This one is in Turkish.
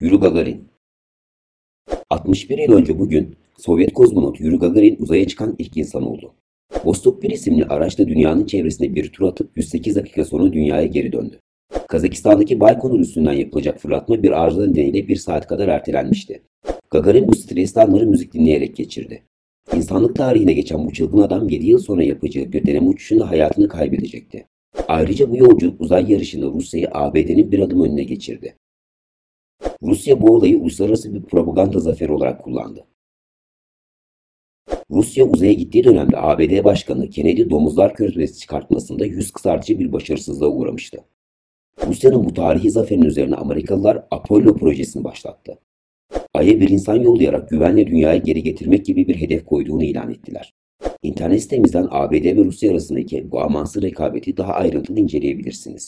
Yuri Gagarin 61 yıl önce bugün Sovyet kozmonot Yuri Gagarin uzaya çıkan ilk insan oldu. Vostok 1 isimli araçla dünyanın çevresinde bir tur atıp 108 dakika sonra dünyaya geri döndü. Kazakistan'daki Baykonur üstünden yapılacak fırlatma bir arıza nedeniyle bir saat kadar ertelenmişti. Gagarin bu stresli anları müzik dinleyerek geçirdi. İnsanlık tarihine geçen bu çılgın adam 7 yıl sonra yapacağı bir deneme uçuşunda hayatını kaybedecekti. Ayrıca bu yolculuk uzay yarışında Rusya'yı ABD'nin bir adım önüne geçirdi. Rusya bu olayı uluslararası bir propaganda zaferi olarak kullandı. Rusya uzaya gittiği dönemde ABD Başkanı Kennedy domuzlar körfezi çıkartmasında yüz kızartıcı bir başarısızlığa uğramıştı. Rusya'nın bu tarihi zaferin üzerine Amerikalılar Apollo projesini başlattı. Ay'a bir insan yollayarak güvenle dünyayı geri getirmek gibi bir hedef koyduğunu ilan ettiler. İnternet sitemizden ABD ve Rusya arasındaki bu amansız rekabeti daha ayrıntılı inceleyebilirsiniz.